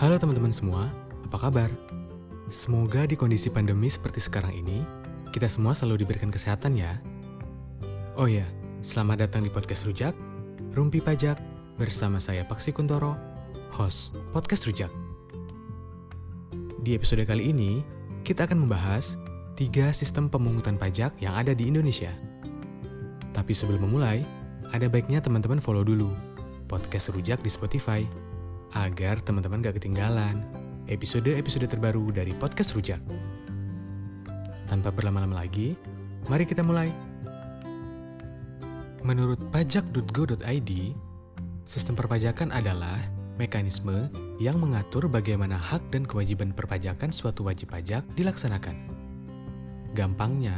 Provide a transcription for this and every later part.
Halo teman-teman semua, apa kabar? Semoga di kondisi pandemi seperti sekarang ini, kita semua selalu diberikan kesehatan ya. Oh ya, selamat datang di Podcast Rujak, Rumpi Pajak, bersama saya Paksi Kuntoro, host Podcast Rujak. Di episode kali ini, kita akan membahas tiga sistem pemungutan pajak yang ada di Indonesia. Tapi sebelum memulai, ada baiknya teman-teman follow dulu Podcast Rujak di Spotify agar teman-teman gak ketinggalan episode-episode terbaru dari Podcast Rujak. Tanpa berlama-lama lagi, mari kita mulai. Menurut pajak.go.id, sistem perpajakan adalah mekanisme yang mengatur bagaimana hak dan kewajiban perpajakan suatu wajib pajak dilaksanakan. Gampangnya,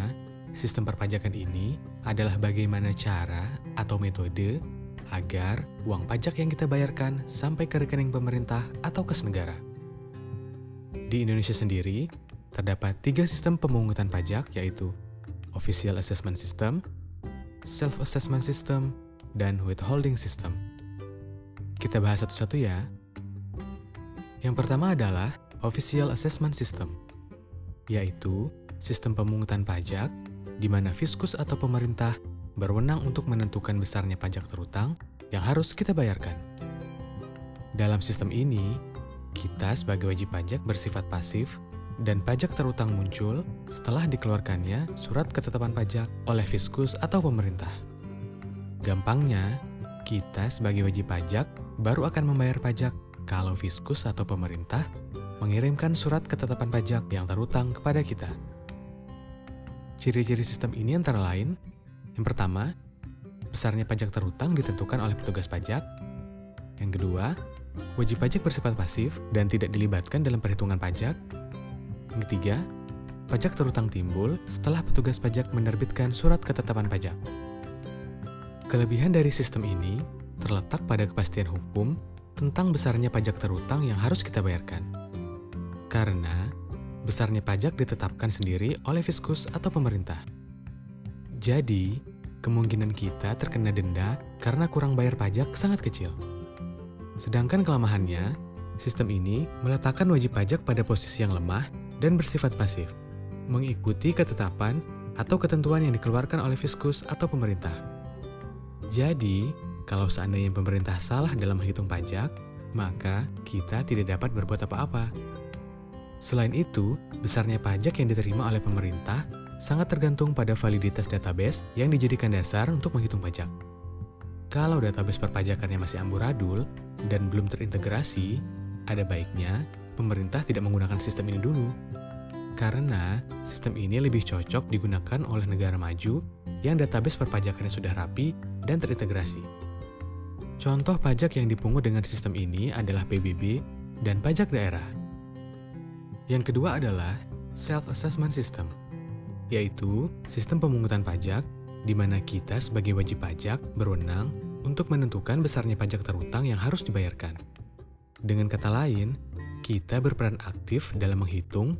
sistem perpajakan ini adalah bagaimana cara atau metode agar uang pajak yang kita bayarkan sampai ke rekening pemerintah atau kas negara. Di Indonesia sendiri, terdapat tiga sistem pemungutan pajak yaitu Official Assessment System, Self-Assessment System, dan Withholding System. Kita bahas satu-satu ya. Yang pertama adalah Official Assessment System, yaitu sistem pemungutan pajak di mana fiskus atau pemerintah berwenang untuk menentukan besarnya pajak terutang yang harus kita bayarkan. Dalam sistem ini, kita sebagai wajib pajak bersifat pasif dan pajak terutang muncul setelah dikeluarkannya surat ketetapan pajak oleh fiskus atau pemerintah. Gampangnya, kita sebagai wajib pajak baru akan membayar pajak kalau fiskus atau pemerintah mengirimkan surat ketetapan pajak yang terutang kepada kita. Ciri-ciri sistem ini antara lain yang pertama, besarnya pajak terutang ditentukan oleh petugas pajak. Yang kedua, wajib pajak bersifat pasif dan tidak dilibatkan dalam perhitungan pajak. Yang ketiga, pajak terutang timbul setelah petugas pajak menerbitkan surat ketetapan pajak. Kelebihan dari sistem ini terletak pada kepastian hukum tentang besarnya pajak terutang yang harus kita bayarkan. Karena besarnya pajak ditetapkan sendiri oleh fiskus atau pemerintah. Jadi, kemungkinan kita terkena denda karena kurang bayar pajak sangat kecil. Sedangkan kelemahannya, sistem ini meletakkan wajib pajak pada posisi yang lemah dan bersifat pasif, mengikuti ketetapan atau ketentuan yang dikeluarkan oleh fiskus atau pemerintah. Jadi, kalau seandainya pemerintah salah dalam menghitung pajak, maka kita tidak dapat berbuat apa-apa. Selain itu, besarnya pajak yang diterima oleh pemerintah sangat tergantung pada validitas database yang dijadikan dasar untuk menghitung pajak. Kalau database perpajakannya masih amburadul dan belum terintegrasi, ada baiknya pemerintah tidak menggunakan sistem ini dulu. Karena sistem ini lebih cocok digunakan oleh negara maju yang database perpajakannya sudah rapi dan terintegrasi. Contoh pajak yang dipungut dengan sistem ini adalah PBB dan pajak daerah. Yang kedua adalah self-assessment system yaitu sistem pemungutan pajak di mana kita sebagai wajib pajak berwenang untuk menentukan besarnya pajak terutang yang harus dibayarkan. Dengan kata lain, kita berperan aktif dalam menghitung,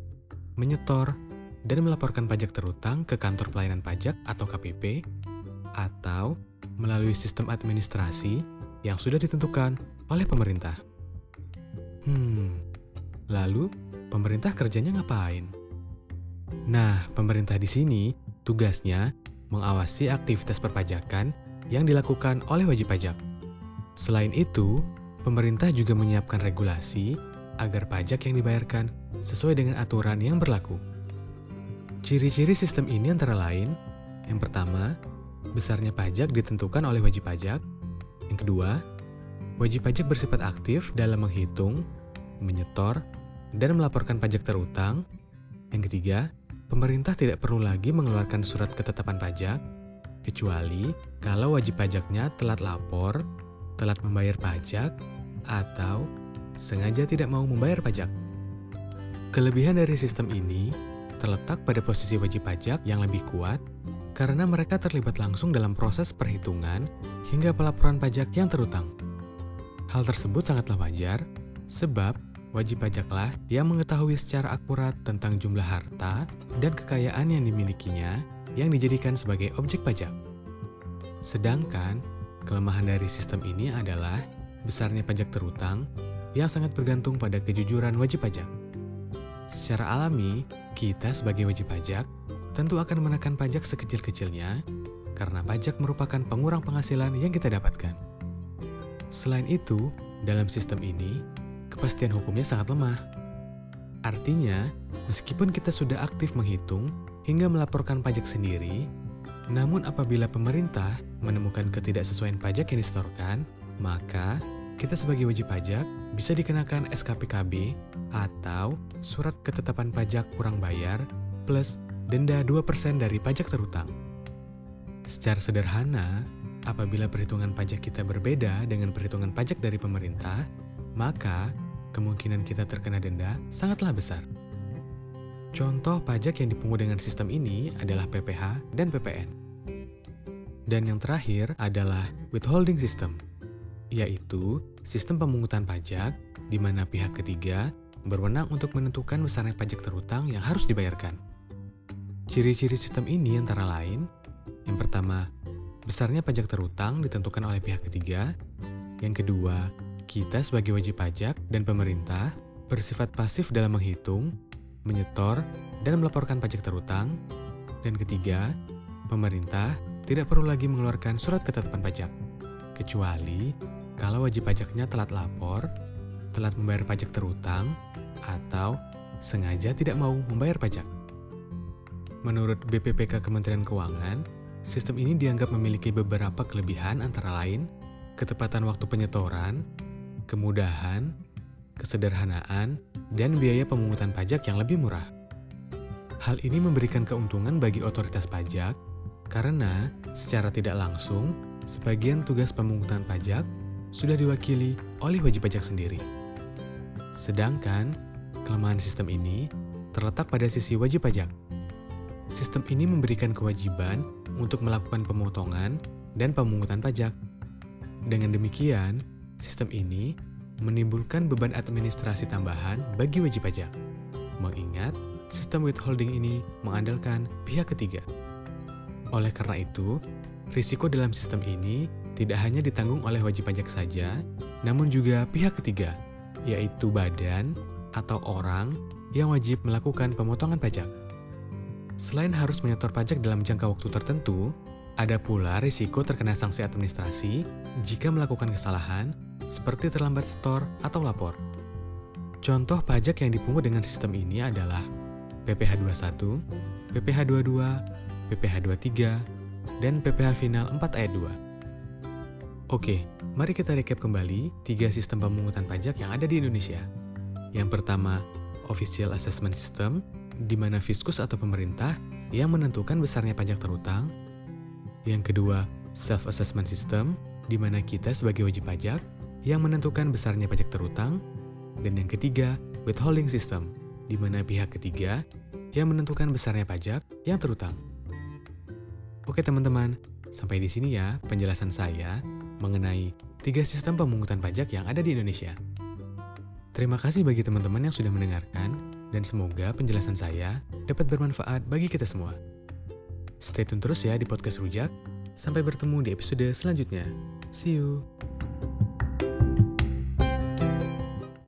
menyetor, dan melaporkan pajak terutang ke kantor pelayanan pajak atau KPP, atau melalui sistem administrasi yang sudah ditentukan oleh pemerintah. Hmm, lalu pemerintah kerjanya ngapain? Nah, pemerintah di sini tugasnya mengawasi aktivitas perpajakan yang dilakukan oleh wajib pajak. Selain itu, pemerintah juga menyiapkan regulasi agar pajak yang dibayarkan sesuai dengan aturan yang berlaku. Ciri-ciri sistem ini antara lain, yang pertama, besarnya pajak ditentukan oleh wajib pajak. Yang kedua, wajib pajak bersifat aktif dalam menghitung, menyetor, dan melaporkan pajak terutang. Yang ketiga, pemerintah tidak perlu lagi mengeluarkan surat ketetapan pajak, kecuali kalau wajib pajaknya telat lapor, telat membayar pajak, atau sengaja tidak mau membayar pajak. Kelebihan dari sistem ini terletak pada posisi wajib pajak yang lebih kuat karena mereka terlibat langsung dalam proses perhitungan hingga pelaporan pajak yang terutang. Hal tersebut sangatlah wajar, sebab wajib pajaklah yang mengetahui secara akurat tentang jumlah harta dan kekayaan yang dimilikinya yang dijadikan sebagai objek pajak. Sedangkan, kelemahan dari sistem ini adalah besarnya pajak terutang yang sangat bergantung pada kejujuran wajib pajak. Secara alami, kita sebagai wajib pajak tentu akan menekan pajak sekecil-kecilnya karena pajak merupakan pengurang penghasilan yang kita dapatkan. Selain itu, dalam sistem ini, kepastian hukumnya sangat lemah. Artinya, meskipun kita sudah aktif menghitung hingga melaporkan pajak sendiri, namun apabila pemerintah menemukan ketidaksesuaian pajak yang disetorkan, maka kita sebagai wajib pajak bisa dikenakan SKPKB atau surat ketetapan pajak kurang bayar plus denda 2% dari pajak terutang. Secara sederhana, apabila perhitungan pajak kita berbeda dengan perhitungan pajak dari pemerintah, maka kemungkinan kita terkena denda sangatlah besar. Contoh pajak yang dipungut dengan sistem ini adalah PPH dan PPN. Dan yang terakhir adalah withholding system yaitu sistem pemungutan pajak di mana pihak ketiga berwenang untuk menentukan besarnya pajak terutang yang harus dibayarkan. Ciri-ciri sistem ini antara lain, yang pertama, besarnya pajak terutang ditentukan oleh pihak ketiga. Yang kedua, kita sebagai wajib pajak dan pemerintah bersifat pasif dalam menghitung, menyetor, dan melaporkan pajak terutang. Dan ketiga, pemerintah tidak perlu lagi mengeluarkan surat ketetapan pajak, kecuali kalau wajib pajaknya telat lapor, telat membayar pajak terutang, atau sengaja tidak mau membayar pajak. Menurut BPPK Kementerian Keuangan, sistem ini dianggap memiliki beberapa kelebihan antara lain ketepatan waktu penyetoran, kemudahan, kesederhanaan, dan biaya pemungutan pajak yang lebih murah. Hal ini memberikan keuntungan bagi otoritas pajak karena secara tidak langsung, sebagian tugas pemungutan pajak sudah diwakili oleh wajib pajak sendiri. Sedangkan, kelemahan sistem ini terletak pada sisi wajib pajak. Sistem ini memberikan kewajiban untuk melakukan pemotongan dan pemungutan pajak. Dengan demikian, sistem ini menimbulkan beban administrasi tambahan bagi wajib pajak. Mengingat sistem withholding ini mengandalkan pihak ketiga. Oleh karena itu, risiko dalam sistem ini tidak hanya ditanggung oleh wajib pajak saja, namun juga pihak ketiga, yaitu badan atau orang yang wajib melakukan pemotongan pajak. Selain harus menyetor pajak dalam jangka waktu tertentu, ada pula risiko terkena sanksi administrasi jika melakukan kesalahan seperti terlambat setor atau lapor. Contoh pajak yang dipungut dengan sistem ini adalah PPh 21, PPh 22, PPh 23, dan PPh final 4 ayat 2. Oke, mari kita recap kembali tiga sistem pemungutan pajak yang ada di Indonesia. Yang pertama, Official Assessment System, di mana fiskus atau pemerintah yang menentukan besarnya pajak terutang. Yang kedua, Self-Assessment System, di mana kita sebagai wajib pajak yang menentukan besarnya pajak terutang. Dan yang ketiga, Withholding System, di mana pihak ketiga yang menentukan besarnya pajak yang terutang. Oke teman-teman, sampai di sini ya penjelasan saya mengenai tiga sistem pemungutan pajak yang ada di Indonesia. Terima kasih bagi teman-teman yang sudah mendengarkan, dan semoga penjelasan saya dapat bermanfaat bagi kita semua. Stay tune terus ya di podcast Rujak. Sampai bertemu di episode selanjutnya. See you!